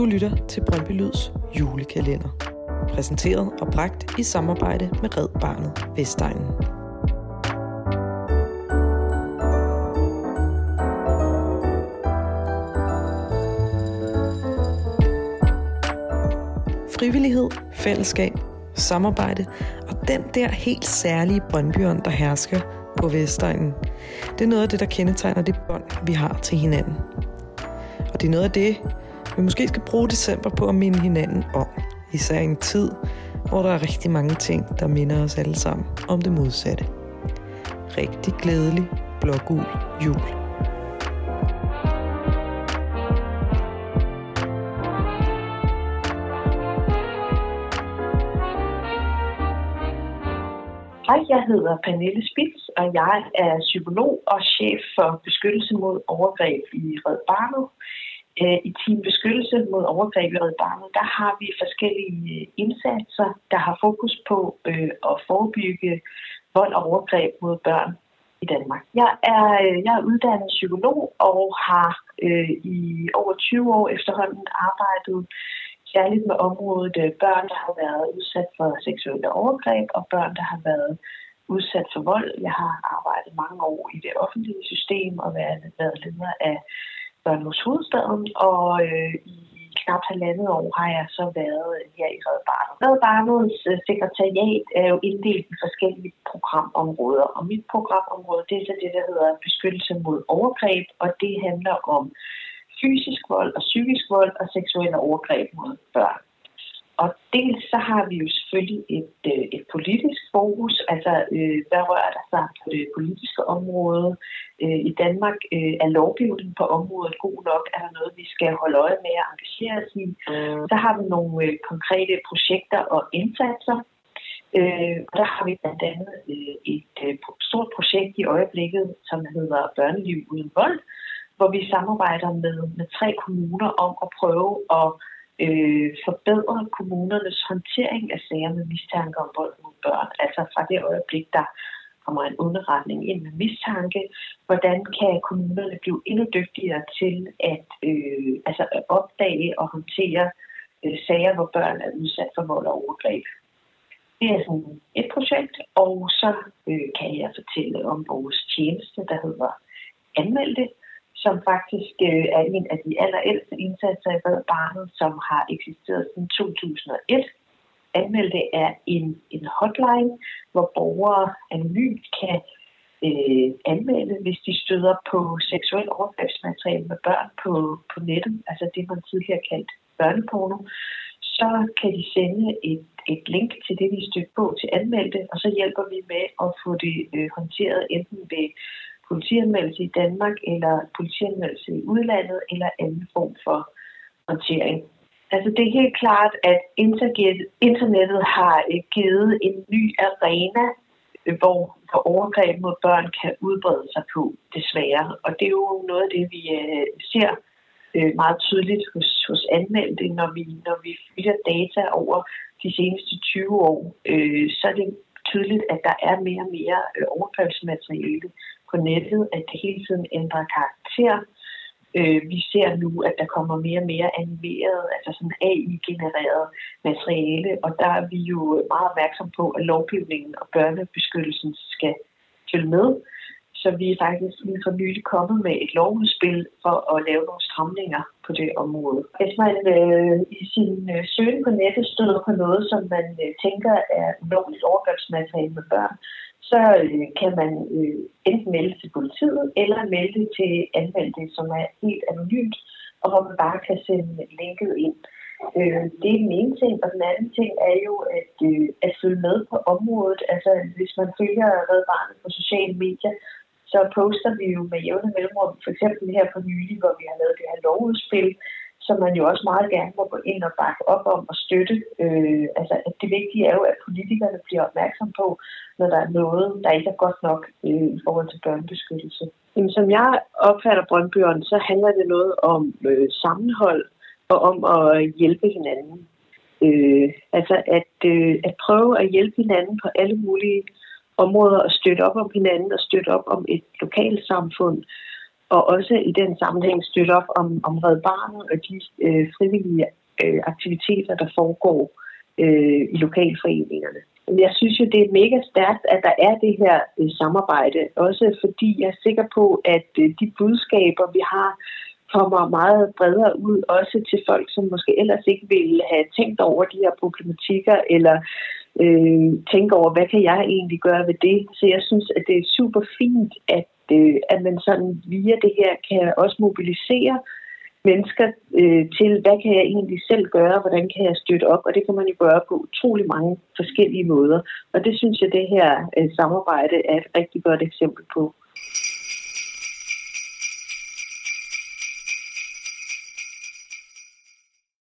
Du lytter til Brøndby Lyds julekalender. Præsenteret og bragt i samarbejde med Red Barnet Vestegnen. Frivillighed, fællesskab, samarbejde og den der helt særlige Brøndbyånd, der hersker på Vestegnen. Det er noget af det, der kendetegner det bånd, vi har til hinanden. Og det er noget af det, vi måske skal bruge december på at minde hinanden om. Især i en tid, hvor der er rigtig mange ting, der minder os alle sammen om det modsatte. Rigtig glædelig blågul jul. Hej, jeg hedder Pernille Spitz, og jeg er psykolog og chef for beskyttelse mod overgreb i Red Barnet. Øh, I Team Beskyttelse mod overgreb i Red Barnet, der har vi forskellige øh, indsatser, der har fokus på øh, at forebygge vold og overgreb mod børn i Danmark. Jeg er, øh, jeg er uddannet psykolog og har øh, i over 20 år efterhånden arbejdet særligt med området øh, børn, der har været udsat for seksuelle overgreb, og børn, der har været udsat for vold. Jeg har arbejdet mange år i det offentlige system og været, været leder af børn hos hovedstaden, og øh, i knap halvandet år har jeg så været her i Red Barnet. Red Barnets øh, sekretariat er jo inddelt i forskellige programområder, og mit programområde det er så det, der hedder beskyttelse mod overgreb, og det handler om fysisk vold og psykisk vold og seksuelle overgreb mod børn. Og dels så har vi jo selvfølgelig et, øh, et politisk fokus, altså øh, hvad rører der sig på det politiske område. Øh, I Danmark øh, er lovgivningen på området god nok, er der noget, vi skal holde øje med at engagere os i. Mm. Så har vi nogle øh, konkrete projekter og indsatser. Øh, og der har vi blandt andet øh, et øh, stort projekt i øjeblikket, som hedder Børneliv uden vold, hvor vi samarbejder med, med tre kommuner om at prøve at øh, forbedre kommunernes håndtering af sager med mistanke om vold mod børn. Altså fra det øjeblik, der kommer en underretning ind med mistanke, hvordan kan kommunerne blive endnu dygtigere til at, øh, altså at opdage og håndtere øh, sager, hvor børn er udsat for vold og overgreb. Det er sådan et projekt, og så øh, kan jeg fortælle om vores tjeneste, der hedder Anmeld det, som faktisk øh, er en af de allerældste indsatser i Red Barnet, som har eksisteret siden 2001. Anmeldte er en, en hotline, hvor borgere anonymt kan øh, anmelde, hvis de støder på seksuel overgrebsmateriale med børn på, på nettet, altså det man tidligere kaldt børneporno, så kan de sende et, et link til det, de støtter på til anmeldte, og så hjælper vi med at få det øh, håndteret enten ved politianmeldelse i Danmark, eller politianmeldelse i udlandet, eller anden form for håndtering. Altså det er helt klart, at internettet har øh, givet en ny arena, øh, hvor, hvor overgreb mod børn kan udbrede sig på, desværre. Og det er jo noget af det, vi øh, ser meget tydeligt hos, hos anmeldte, når vi, når vi følger data over de seneste 20 år, øh, så er det tydeligt, at der er mere og mere overgrebsmateriale på nettet, at det hele tiden ændrer karakter. Øh, vi ser nu, at der kommer mere og mere animeret, altså sådan AI-genereret materiale, og der er vi jo meget opmærksom på, at lovgivningen og børnebeskyttelsen skal følge med. Så vi er faktisk lige for nylig kommet med et lovudspil for at lave nogle stramninger på det område. Hvis man øh, i sin øh, søgen på nettet støder på noget, som man øh, tænker er ulovligt overgrebsmateriale med børn, så øh, kan man øh, enten melde til politiet eller melde det til anvendte, som er helt anonymt, og hvor man bare kan sende linket ind. Øh, det er den ene ting, og den anden ting er jo at, øh, at følge med på området. Altså hvis man følger Red Barnet på sociale medier, så poster vi jo med jævne mellemrum, for eksempel her på nylig, hvor vi har lavet det her lovudspil, som man jo også meget gerne må gå ind og bakke op om og støtte. Øh, altså, at det vigtige er jo, at politikerne bliver opmærksom på, når der er noget, der ikke er godt nok øh, i forhold til børnebeskyttelse. Jamen, som jeg opfatter Brøndbyerne, så handler det noget om øh, sammenhold og om at hjælpe hinanden. Øh, altså at, øh, at prøve at hjælpe hinanden på alle mulige områder og støtte op om hinanden og støtte op om et lokalsamfund og også i den sammenhæng støtte op om, om Red Barnet og de øh, frivillige øh, aktiviteter, der foregår øh, i lokalforeningerne. Jeg synes jo, det er mega stærkt, at der er det her øh, samarbejde, også fordi jeg er sikker på, at øh, de budskaber, vi har, kommer meget bredere ud, også til folk, som måske ellers ikke ville have tænkt over de her problematikker, eller øh, tænke over, hvad kan jeg egentlig gøre ved det. Så jeg synes, at det er super fint, at, øh, at man sådan via det her kan også mobilisere mennesker øh, til, hvad kan jeg egentlig selv gøre, hvordan kan jeg støtte op, og det kan man jo gøre på utrolig mange forskellige måder. Og det synes jeg, det her øh, samarbejde er et rigtig godt eksempel på.